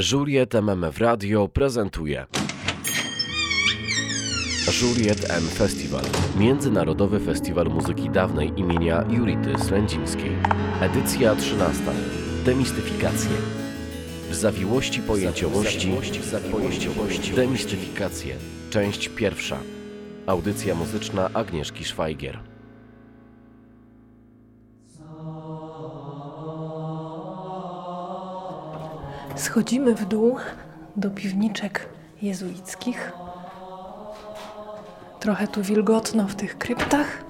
Juliet MMF Radio prezentuje Juliet M Festival Międzynarodowy Festiwal Muzyki Dawnej imienia Jurity Srędzińskiej Edycja 13 Demistyfikacje. W zawiłości pojęciowości, pojęciowości. Demistyfikacje. Część pierwsza. Audycja muzyczna Agnieszki Szwajgier Schodzimy w dół do piwniczek jezuickich. Trochę tu wilgotno w tych kryptach.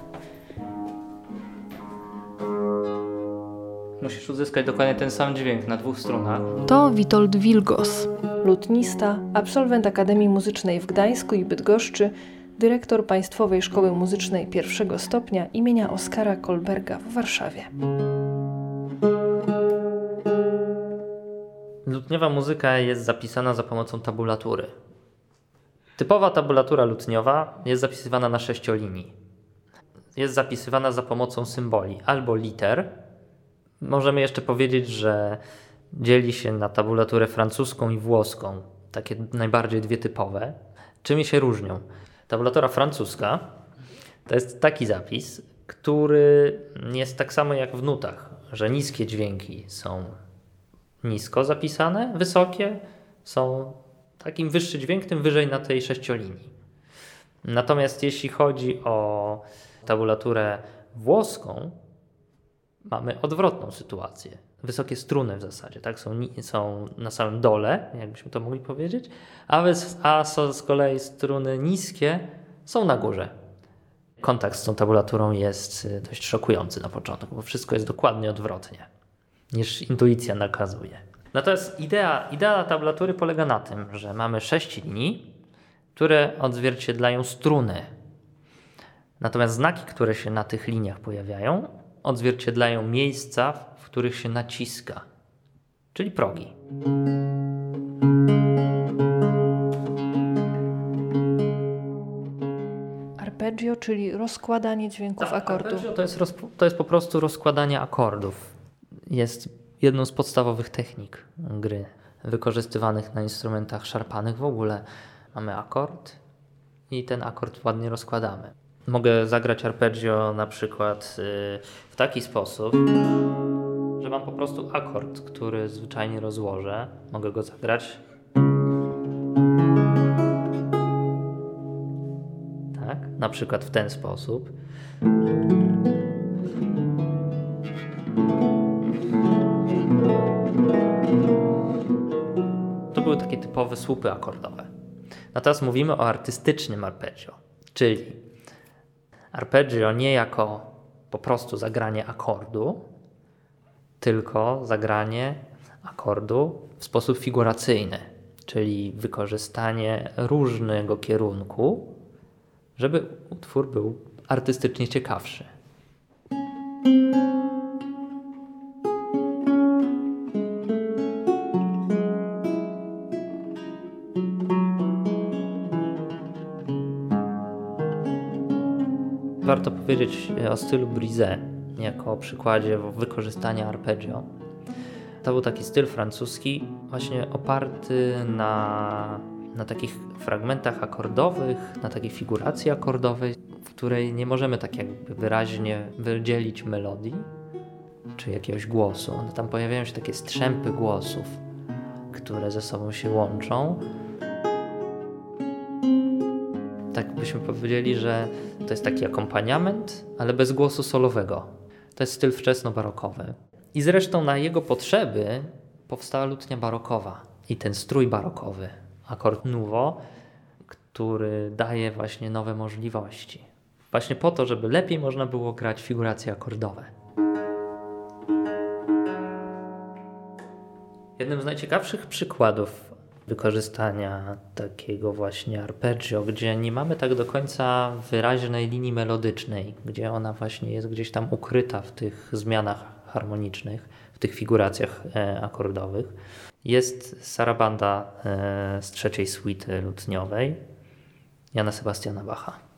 Musisz uzyskać dokładnie ten sam dźwięk na dwóch stronach. To Witold Wilgos, lutnista, absolwent Akademii Muzycznej w Gdańsku i Bydgoszczy, dyrektor Państwowej Szkoły Muzycznej pierwszego stopnia imienia Oskara Kolberga w Warszawie. Lutniowa muzyka jest zapisana za pomocą tabulatury. Typowa tabulatura lutniowa jest zapisywana na sześciolinii. Jest zapisywana za pomocą symboli albo liter. Możemy jeszcze powiedzieć, że dzieli się na tabulaturę francuską i włoską, takie najbardziej dwie typowe. Czym się różnią? Tabulatura francuska to jest taki zapis, który jest tak samo jak w nutach, że niskie dźwięki są nisko zapisane, wysokie są takim wyższy dźwięk, tym wyżej na tej sześciolinii. Natomiast jeśli chodzi o tabulaturę włoską, mamy odwrotną sytuację. Wysokie struny w zasadzie, tak? Są, są na samym dole, jakbyśmy to mogli powiedzieć, a, a z kolei struny niskie są na górze. Kontakt z tą tabulaturą jest y, dość szokujący na początku, bo wszystko jest dokładnie odwrotnie niż intuicja nakazuje. Natomiast idea, idea tablatury polega na tym, że mamy sześć linii, które odzwierciedlają struny. Natomiast znaki, które się na tych liniach pojawiają, odzwierciedlają miejsca, w których się naciska, czyli progi. Arpeggio, czyli rozkładanie dźwięków tak, akordów. Arpeggio to jest, to jest po prostu rozkładanie akordów. Jest jedną z podstawowych technik gry wykorzystywanych na instrumentach szarpanych. W ogóle mamy akord i ten akord ładnie rozkładamy. Mogę zagrać arpeggio na przykład y, w taki sposób, że mam po prostu akord, który zwyczajnie rozłożę. Mogę go zagrać. Tak, na przykład w ten sposób. Takie typowe słupy akordowe. Natomiast mówimy o artystycznym arpeggio, czyli arpeggio nie jako po prostu zagranie akordu, tylko zagranie akordu w sposób figuracyjny, czyli wykorzystanie różnego kierunku, żeby utwór był artystycznie ciekawszy. Warto powiedzieć o stylu Brise jako przykładzie wykorzystania arpeggio. To był taki styl francuski, właśnie oparty na, na takich fragmentach akordowych, na takiej figuracji akordowej, w której nie możemy tak jakby wyraźnie wydzielić melodii czy jakiegoś głosu. One tam pojawiają się takie strzępy głosów, które ze sobą się łączą tak byśmy powiedzieli, że to jest taki akompaniament, ale bez głosu solowego. To jest styl wczesno-barokowy. I zresztą na jego potrzeby powstała lutnia barokowa i ten strój barokowy, akord nouveau, który daje właśnie nowe możliwości. Właśnie po to, żeby lepiej można było grać figuracje akordowe. Jednym z najciekawszych przykładów wykorzystania takiego właśnie arpeggio, gdzie nie mamy tak do końca wyraźnej linii melodycznej, gdzie ona właśnie jest gdzieś tam ukryta w tych zmianach harmonicznych, w tych figuracjach e, akordowych. Jest sarabanda e, z trzeciej suity lutniowej Jana Sebastiana Bacha.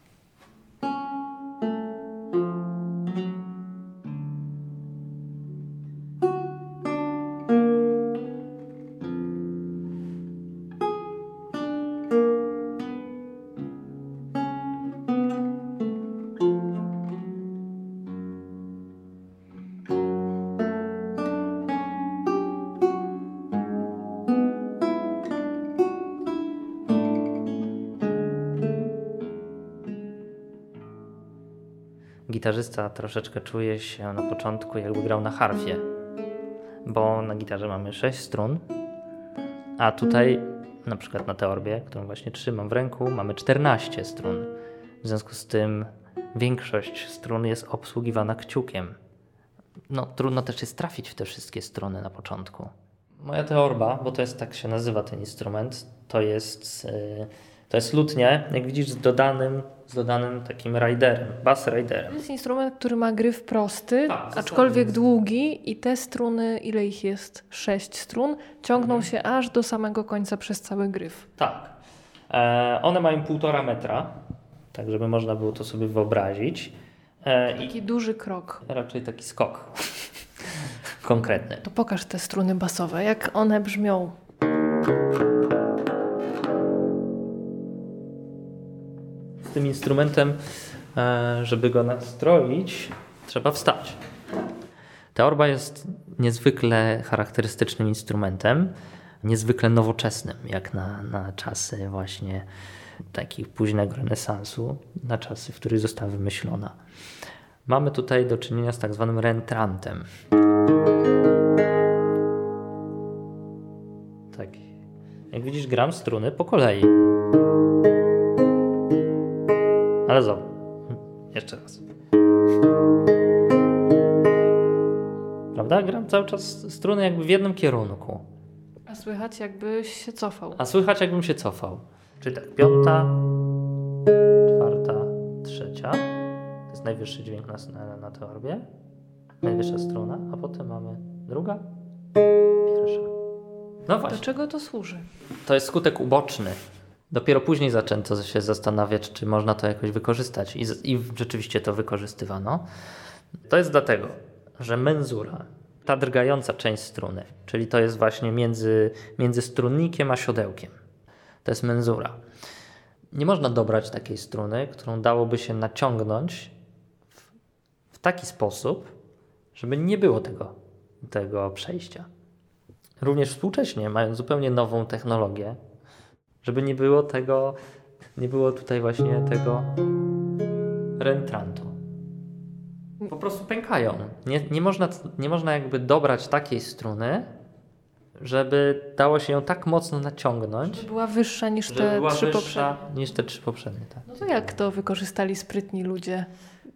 Gitarzysta troszeczkę czuje się na początku jakby grał na harfie, bo na gitarze mamy 6 strun, a tutaj na przykład na teorbie, którą właśnie trzymam w ręku, mamy 14 strun. W związku z tym większość strun jest obsługiwana kciukiem. No, trudno też jest trafić w te wszystkie strony na początku. Moja teorba, bo to jest tak się nazywa ten instrument, to jest, yy, to jest lutnia, jak widzisz, z dodanym, z dodanym takim riderem, bass To riderem. jest instrument, który ma gryf prosty, Tak, aczkolwiek długi i te struny, ile ich jest? Sześć strun, ciągną Mhm. się aż do samego końca przez cały gryf. Tak. E, one mają półtora metra, tak żeby można było to sobie wyobrazić. E, I Taki duży krok. raczej taki skok konkretny. To pokaż te struny basowe, jak one brzmią. Z tym instrumentem, e, żeby go nastroić, trzeba wstać. Teorba jest niezwykle charakterystycznym instrumentem, niezwykle nowoczesnym, jak na, na czasy właśnie takich późnego renesansu, na czasy, w których została wymyślona. Mamy tutaj do czynienia z tak zwanym rentrantem. Tak. Jak widzisz, gram struny po kolei. Ale zobacz. Jeszcze raz. Prawda? Gram cały czas struny jakby w jednym kierunku. A słychać, jakbyś się cofał. A słychać jakbym się cofał. Czyli tak, piąta, czwarta, trzecia. To jest najwyższy dźwięk na, na, na teorbie. Najwyższa struna, a potem mamy druga, pierwsza. No Do właśnie. czego to służy? To jest skutek uboczny. Dopiero później zaczęto się zastanawiać, czy można to jakoś wykorzystać. I, I rzeczywiście to wykorzystywano. To jest dlatego, że menzura, ta drgająca część struny, czyli to jest właśnie między, między strunnikiem a siodełkiem, to jest menzura. Nie można dobrać takiej struny, którą dałoby się naciągnąć w, w taki sposób, żeby nie było tego, tego przejścia. Również współcześnie mają zupełnie nową technologię, żeby nie było tego, nie było tutaj właśnie tego rentrantu. Po prostu pękają. Nie, nie, można, nie można jakby dobrać takiej struny, żeby dało się ją tak mocno naciągnąć, Była wyższa niż żeby te była trzy poprzednie. niż te trzy poprzednie. Tak. No to jak to wykorzystali sprytni ludzie?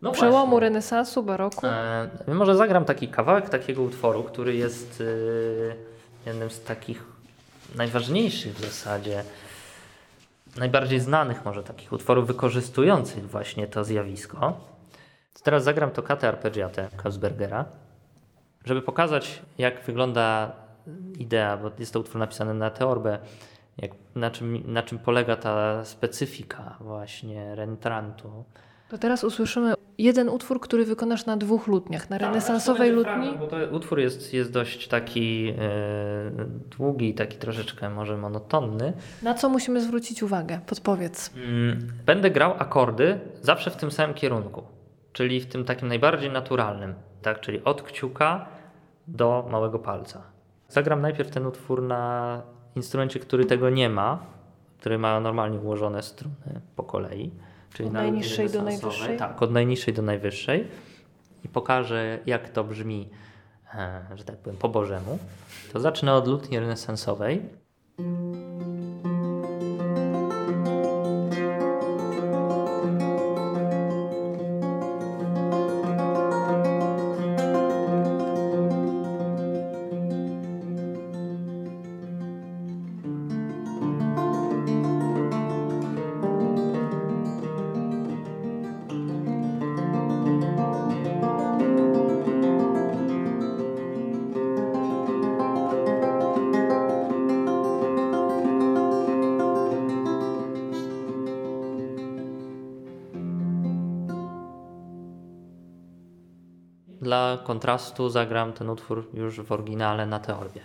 No Przełomu właśnie. renesansu, baroku? E, może zagram taki kawałek takiego utworu, który jest e, jednym z takich najważniejszych w zasadzie, najbardziej znanych może takich utworów wykorzystujących właśnie to zjawisko. Teraz zagram toccatę arpeggiatę Kausbergera, żeby pokazać jak wygląda idea, bo jest to utwór napisany na teorbę, jak, na, czym, na czym polega ta specyfika właśnie rentrantu. To teraz usłyszymy jeden utwór, który wykonasz na dwóch lutniach. Na Tak, renesansowej będzie lutni. fragment, Bo to utwór jest, jest dość taki e, długi, taki troszeczkę może monotonny. Na co musimy zwrócić uwagę? Podpowiedz. Mm, Będę grał akordy zawsze w tym samym kierunku, czyli w tym takim najbardziej naturalnym, tak? czyli od kciuka do małego palca. Zagram najpierw ten utwór na instrumencie, który tego nie ma, który ma normalnie ułożone struny po kolei. Czyli Od na najniższej do najwyższej? Tak, od najniższej do najwyższej. I pokażę, jak to brzmi, e, że tak powiem, po bożemu. To zacznę od lutni renesansowej. Kontrastu zagram ten utwór już w oryginale na teorbie.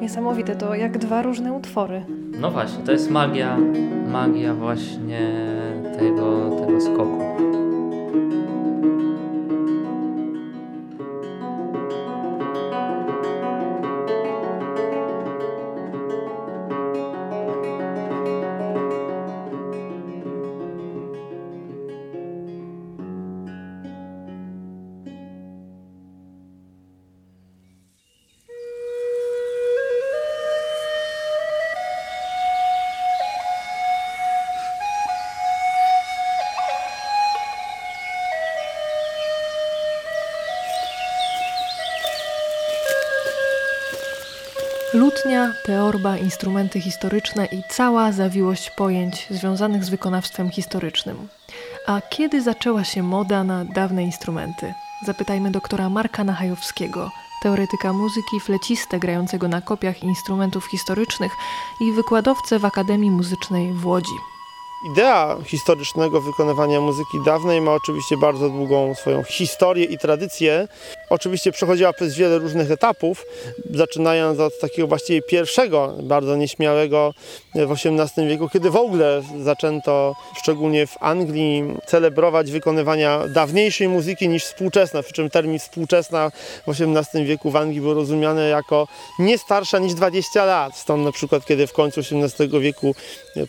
Niesamowite, to jak dwa różne utwory. No właśnie, to jest magia, magia właśnie tego, tego skoku. Lutnia, teorba, instrumenty historyczne i cała zawiłość pojęć związanych z wykonawstwem historycznym. A kiedy zaczęła się moda na dawne instrumenty? Zapytajmy doktora Marka Nachajowskiego, teoretyka muzyki, flecistę grającego na kopiach instrumentów historycznych i wykładowcę w Akademii Muzycznej w Łodzi. Idea historycznego wykonywania muzyki dawnej ma oczywiście bardzo długą swoją historię i tradycję. Oczywiście przechodziła przez wiele różnych etapów, zaczynając od takiego właściwie pierwszego, bardzo nieśmiałego w XVIII wieku, kiedy w ogóle zaczęto, szczególnie w Anglii, celebrować wykonywania dawniejszej muzyki niż współczesna, przy czym termin współczesna w XVIII wieku w Anglii był rozumiany jako nie starsza niż 20 lat. Stąd na przykład, kiedy w końcu XVIII wieku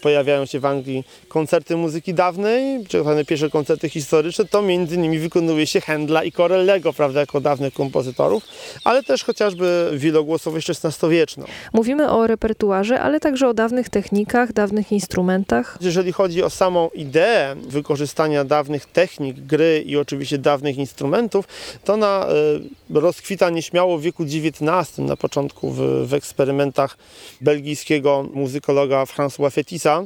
pojawiają się w Anglii koncerty muzyki dawnej, czy tak pierwsze koncerty historyczne, to między innymi wykonuje się Händla i Corellego, prawda, jako dawnych kompozytorów, ale też chociażby wielogłosowość XVI-wieczną. Mówimy o repertuarze, ale także o dawnych technikach, dawnych instrumentach. Jeżeli chodzi o samą ideę wykorzystania dawnych technik, gry i oczywiście dawnych instrumentów, to ona y, rozkwita nieśmiało w wieku XIX, na początku w, w eksperymentach belgijskiego muzykologa François Fetisa,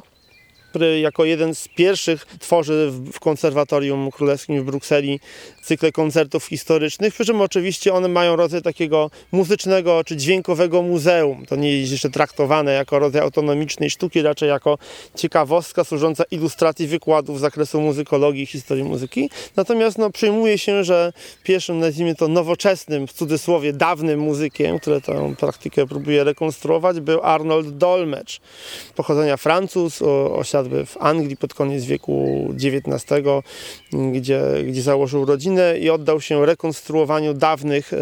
który jako jeden z pierwszych tworzy w konserwatorium królewskim w Brukseli cykle koncertów historycznych, przy czym oczywiście one mają rodzaj takiego muzycznego czy dźwiękowego muzeum. To nie jest jeszcze traktowane jako rodzaj autonomicznej sztuki, raczej jako ciekawostka służąca ilustracji wykładów z zakresu muzykologii i historii muzyki. Natomiast no, przyjmuje się, że pierwszym, nazwijmy to nowoczesnym, w cudzysłowie dawnym muzykiem, który tę praktykę próbuje rekonstruować, był Arnold Dolmetsch, pochodzenia Francuz, w Anglii pod koniec wieku XIX, gdzie, gdzie założył rodzinę i oddał się rekonstruowaniu dawnych e,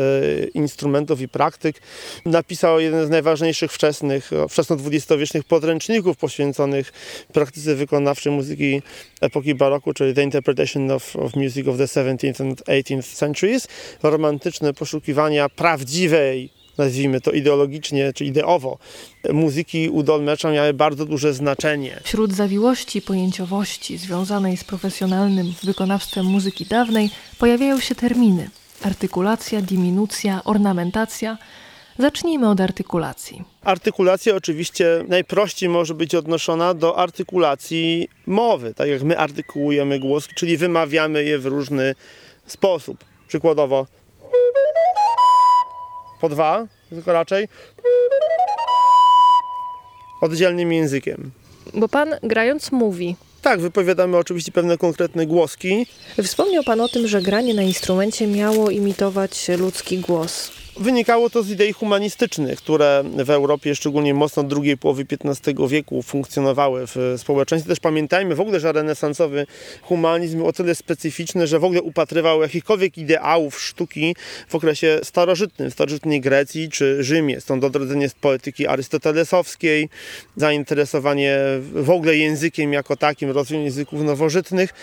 instrumentów i praktyk. Napisał jeden z najważniejszych wczesnych, wczesno-dwudziestowiecznych podręczników poświęconych praktyce wykonawczej muzyki epoki baroku, czyli The Interpretation of, of Music of the 17th and 18th Centuries. Romantyczne poszukiwania prawdziwej nazwijmy to ideologicznie czy ideowo, muzyki u Dolmecza miały bardzo duże znaczenie. Wśród zawiłości pojęciowości związanej z profesjonalnym wykonawstwem muzyki dawnej pojawiają się terminy artykulacja, diminucja, ornamentacja. Zacznijmy od artykulacji. Artykulacja oczywiście najprościej może być odnoszona do artykulacji mowy, tak jak my artykułujemy głos, czyli wymawiamy je w różny sposób. Przykładowo po dwa, tylko raczej oddzielnym językiem. Bo pan grając mówi. Tak, wypowiadamy oczywiście pewne konkretne głoski. Wspomniał pan o tym, że granie na instrumencie miało imitować ludzki głos. Wynikało to z idei humanistycznych, które w Europie, szczególnie mocno od drugiej połowy XV wieku funkcjonowały w społeczeństwie. Też pamiętajmy w ogóle, że renesansowy humanizm był o tyle specyficzny, że w ogóle upatrywał jakichkolwiek ideałów sztuki w okresie starożytnym, w starożytnej Grecji czy Rzymie. Stąd odrodzenie z poetyki arystotelesowskiej, zainteresowanie w ogóle językiem jako takim, rozwój języków nowożytnych.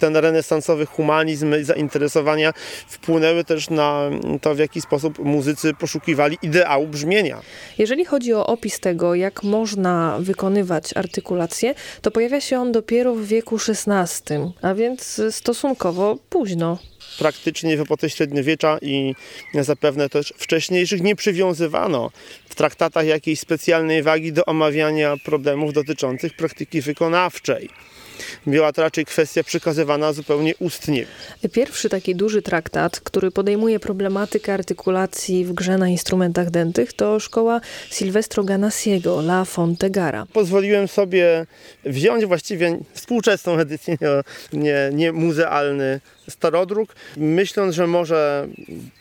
Ten renesansowy humanizm, zainteresowania wpłynęły też na to, w jaki sposób muzyka muzycy poszukiwali ideału brzmienia. Jeżeli chodzi o opis tego, jak można wykonywać artykulację, to pojawia się on dopiero w wieku XVI, a więc stosunkowo późno praktycznie w epoce średniowiecza i zapewne też wcześniejszych nie przywiązywano w traktatach jakiejś specjalnej wagi do omawiania problemów dotyczących praktyki wykonawczej była to raczej kwestia przekazywana zupełnie ustnie. Pierwszy taki duży traktat, który podejmuje problematykę artykulacji w grze na instrumentach dętych, to szkoła Silvestro Ganassiego, La Fontegara. Pozwoliłem sobie wziąć właściwie współczesną edycję, nie, nie muzealny starodruk, myśląc, że może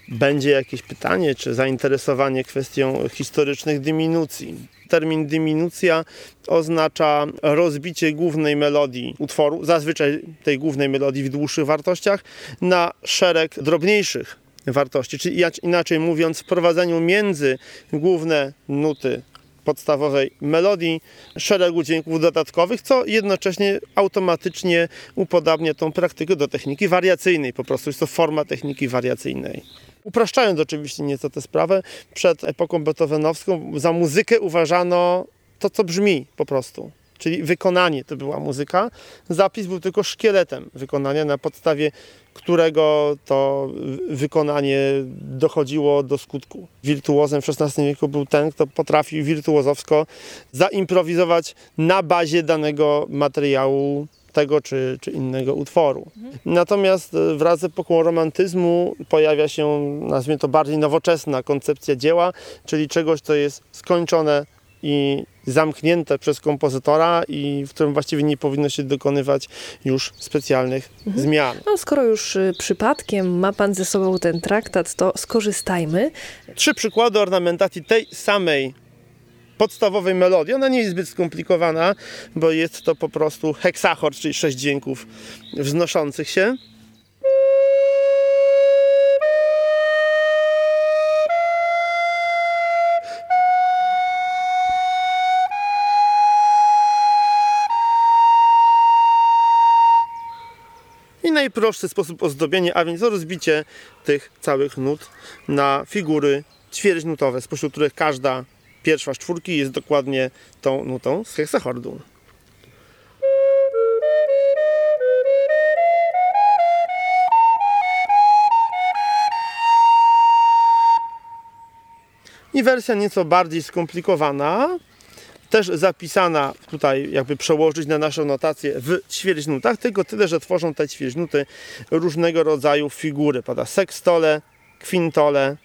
będzie jakieś pytanie czy zainteresowanie kwestią historycznych diminucji termin diminucja oznacza rozbicie głównej melodii utworu, zazwyczaj tej głównej melodii w dłuższych wartościach, na szereg drobniejszych wartości. Czyli inaczej mówiąc, wprowadzeniu między główne nuty podstawowej melodii szeregu dźwięków dodatkowych, co jednocześnie automatycznie upodabnia tą praktykę do techniki wariacyjnej. Po prostu jest to forma techniki wariacyjnej. Upraszczając oczywiście nieco tę sprawę, przed epoką beethovenowską za muzykę uważano to, co brzmi po prostu. Czyli wykonanie to była muzyka. Zapis był tylko szkieletem wykonania, na podstawie którego to wykonanie dochodziło do skutku. Wirtuozem w XVI wieku był ten, kto potrafił wirtuozowsko zaimprowizować na bazie danego materiału tego czy, czy innego utworu. Mhm. Natomiast e, wraz z epoką romantyzmu pojawia się, nazwijmy to bardziej nowoczesna koncepcja dzieła, czyli czegoś, co jest skończone i zamknięte przez kompozytora i w którym właściwie nie powinno się dokonywać już specjalnych mhm. zmian. No, skoro już y, przypadkiem ma Pan ze sobą ten traktat, to skorzystajmy. Trzy przykłady ornamentacji tej samej podstawowej melodii. Ona nie jest zbyt skomplikowana, bo jest to po prostu heksachord, czyli sześć dźwięków wznoszących się. Najprostszy sposób ozdobienia, a więc rozbicie tych całych nut na figury ćwierćnutowe, spośród których każda pierwsza z czwórki jest dokładnie tą nutą z heksachordu. I wersja nieco bardziej skomplikowana, też zapisana tutaj, jakby przełożyć na naszą notację w ćwierćnutach, tylko tyle, że tworzą te ćwierćnuty różnego rodzaju figury, pada sekstole, kwintole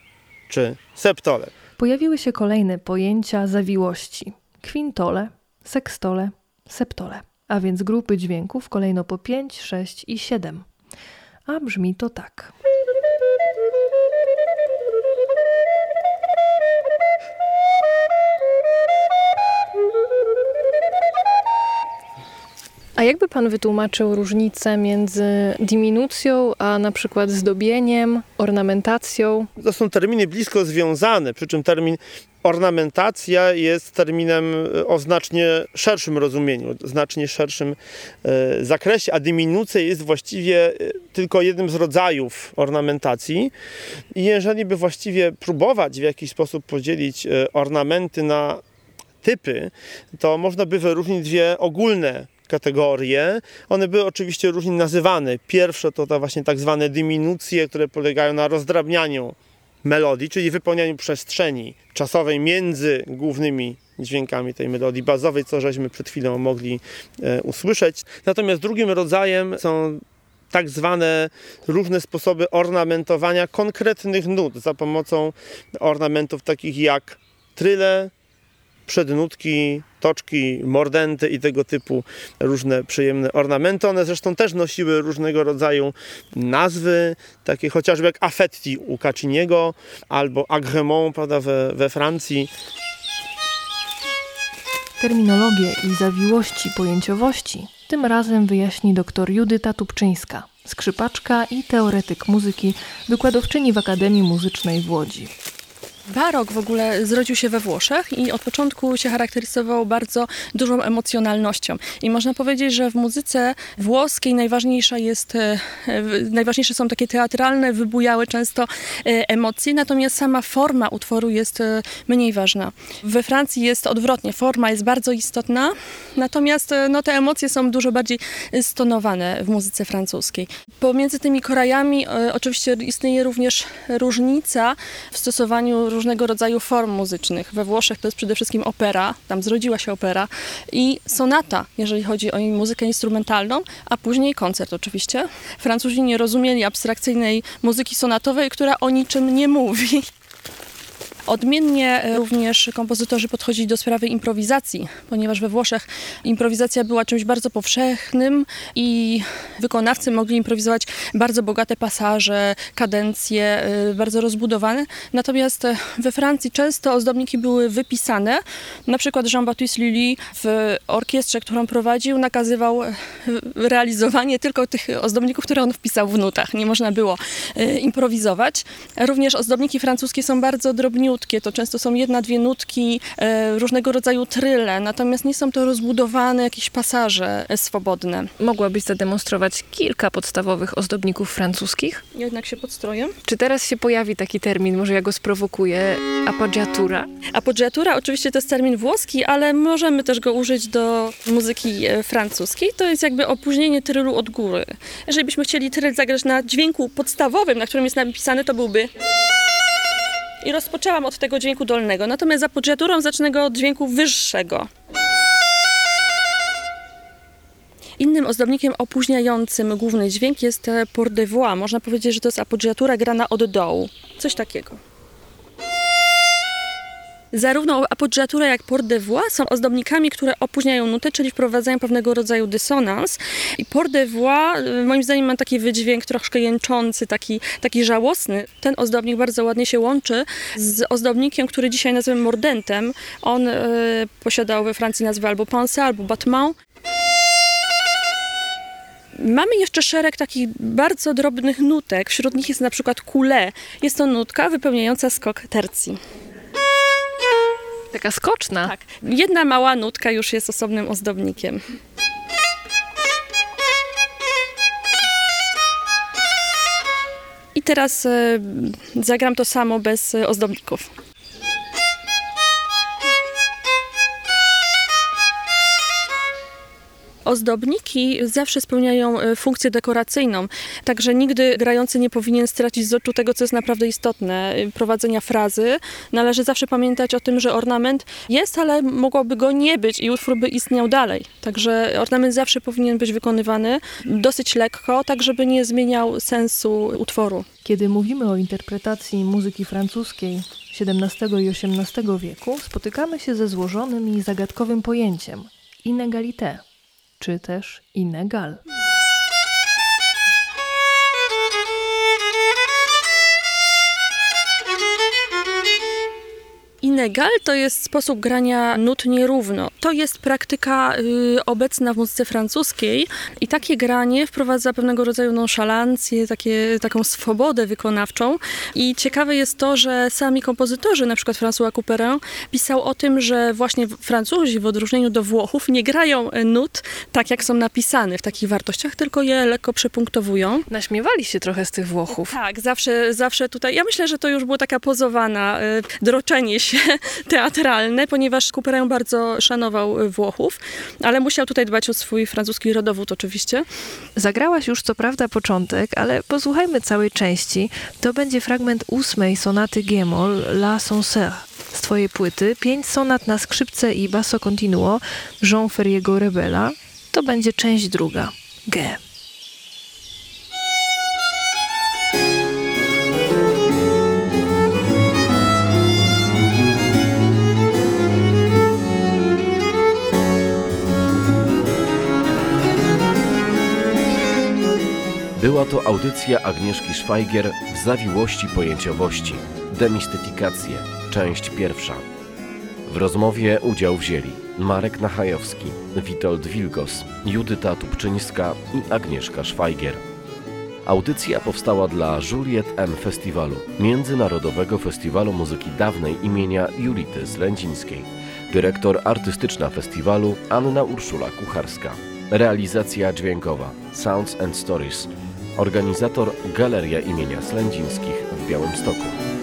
czy septole pojawiły się kolejne pojęcia zawiłości: kwintole, sekstole, septole, a więc grupy dźwięków kolejno po 5, 6 i 7. A brzmi to tak. A jakby pan wytłumaczył różnicę między diminucją, a na przykład zdobieniem, ornamentacją? To są terminy blisko związane, przy czym termin ornamentacja jest terminem o znacznie szerszym rozumieniu, znacznie szerszym e, zakresie, a diminucja jest właściwie e, tylko jednym z rodzajów ornamentacji. I jeżeli by właściwie próbować w jakiś sposób podzielić e, ornamenty na typy, to można by wyróżnić dwie ogólne kategorie. One były oczywiście różnie nazywane. Pierwsze to te właśnie tak zwane diminucje, które polegają na rozdrabnianiu melodii, czyli wypełnianiu przestrzeni czasowej między głównymi dźwiękami tej melodii bazowej, co żeśmy przed chwilą mogli e, usłyszeć. Natomiast drugim rodzajem są tak zwane różne sposoby ornamentowania konkretnych nut za pomocą ornamentów takich jak tryle, przednutki, toczki, mordenty i tego typu różne przyjemne ornamenty. One zresztą też nosiły różnego rodzaju nazwy, takie chociażby jak affetti u Cacciniego albo agremont prawda, we, we Francji. Terminologię i zawiłości pojęciowości tym razem wyjaśni dr Judyta Tubczyńska, skrzypaczka i teoretyk muzyki, wykładowczyni w Akademii Muzycznej w Łodzi. Barok w ogóle zrodził się we Włoszech i od początku się charakteryzował bardzo dużą emocjonalnością. I można powiedzieć, że w muzyce włoskiej najważniejsza jest, e, najważniejsze są takie teatralne, wybujałe często e, emocje, natomiast sama forma utworu jest e, mniej ważna. We Francji jest odwrotnie, forma jest bardzo istotna, natomiast no, te emocje są dużo bardziej stonowane w muzyce francuskiej. Pomiędzy tymi krajami oczywiście istnieje również różnica w stosowaniu różnego rodzaju form muzycznych. We Włoszech to jest przede wszystkim opera, tam zrodziła się opera i sonata, jeżeli chodzi o muzykę instrumentalną, a później koncert oczywiście. Francuzi nie rozumieli abstrakcyjnej muzyki sonatowej, która o niczym nie mówi. Odmiennie e, również kompozytorzy podchodzili do sprawy improwizacji, ponieważ we Włoszech improwizacja była czymś bardzo powszechnym i wykonawcy mogli improwizować bardzo bogate pasaże, kadencje, e, bardzo rozbudowane. Natomiast e, we Francji często ozdobniki były wypisane. Na przykład Jean-Baptiste Lully w orkiestrze, którą prowadził, nakazywał realizowanie tylko tych ozdobników, które on wpisał w nutach. Nie można było improwizować. Również ozdobniki francuskie są bardzo drobniutkie to często są jedna, dwie nutki, e, różnego rodzaju tryle, natomiast nie są to rozbudowane jakieś pasaże e, swobodne. Mogłabyś zademonstrować kilka podstawowych ozdobników francuskich? Jednak się podstroję. Czy teraz się pojawi taki termin, może ja go sprowokuję, appoggiatura? Appoggiatura oczywiście to jest termin włoski, ale możemy też go użyć do muzyki e, francuskiej. To jest jakby opóźnienie trylu od góry. Jeżeli byśmy chcieli tryl zagrać na dźwięku podstawowym, na którym jest napisane, to byłby... I rozpoczęłam od tego dźwięku dolnego. Natomiast za appoggiaturą zacznę go od dźwięku wyższego. Innym ozdobnikiem opóźniającym główny dźwięk jest e, port de voix. Można powiedzieć, że to jest appoggiatura grana od dołu. Coś takiego. Zarówno appoggiatura jak port de voix są ozdobnikami, które opóźniają nutę, czyli wprowadzają pewnego rodzaju dysonans. I port de voix y, moim zdaniem ma taki wydźwięk troszkę jęczący, taki, taki żałosny. Ten ozdobnik bardzo ładnie się łączy z ozdobnikiem, który dzisiaj nazywamy mordentem. On y, posiadał we Francji nazwę albo pince, albo battement. Mamy jeszcze szereg takich bardzo drobnych nutek. Wśród nich jest na przykład kule. Jest to nutka wypełniająca skok tercji. Taka skoczna. Tak. Jedna mała nutka już jest osobnym ozdobnikiem. I teraz e, zagram to samo bez e, ozdobników. Ozdobniki zawsze spełniają e, funkcję dekoracyjną, także nigdy grający nie powinien stracić z oczu tego, co jest naprawdę istotne, e, prowadzenia frazy. Należy zawsze pamiętać o tym, że ornament jest, ale mogłoby go nie być i utwór by istniał dalej. Także ornament zawsze powinien być wykonywany dosyć lekko, tak żeby nie zmieniał sensu utworu. Kiedy mówimy o interpretacji muzyki francuskiej XVII i XVIII wieku, spotykamy się ze złożonym i zagadkowym pojęciem inégalité, czy też inégal. Inegal to jest sposób grania nut nierówno. To jest praktyka y, obecna w muzyce francuskiej i takie granie wprowadza pewnego rodzaju nonszalancję, takie, taką swobodę wykonawczą. I ciekawe jest to, że sami kompozytorzy, na przykład François Couperin, pisał o tym, że właśnie Francuzi w odróżnieniu do Włochów nie grają nut tak, jak są napisane w takich wartościach, tylko je lekko przepunktowują. Naśmiewali się trochę z tych Włochów. Tak, zawsze, zawsze tutaj. Ja myślę, że to już było taka pozowana y, droczenie się teatralne, ponieważ Couperin bardzo szanował Włochów, ale musiał tutaj dbać o swój francuski rodowód oczywiście. Zagrałaś już co prawda początek, ale posłuchajmy całej części. To będzie fragment ósmej sonaty G-moll La Sancerre z twojej płyty. Pięć sonat na skrzypce i basso continuo Jean Ferriego Rebella. To będzie część druga. G. Była to audycja Agnieszki Szwajgier w zawiłości pojęciowości. Demistyfikacje, część pierwsza. W rozmowie udział wzięli Marek Nachajowski, Witold Wilgos, Judyta Tubczyńska i Agnieszka Szwajgier. Audycja powstała dla Juliet M Festiwalu, Międzynarodowego Festiwalu Muzyki Dawnej imienia Julity Slędzińskiej. Dyrektor artystyczna festiwalu Anna Urszula Kucharska. Realizacja dźwiękowa Sounds and Stories. Organizator Galeria imienia Slędzińskich w Białymstoku.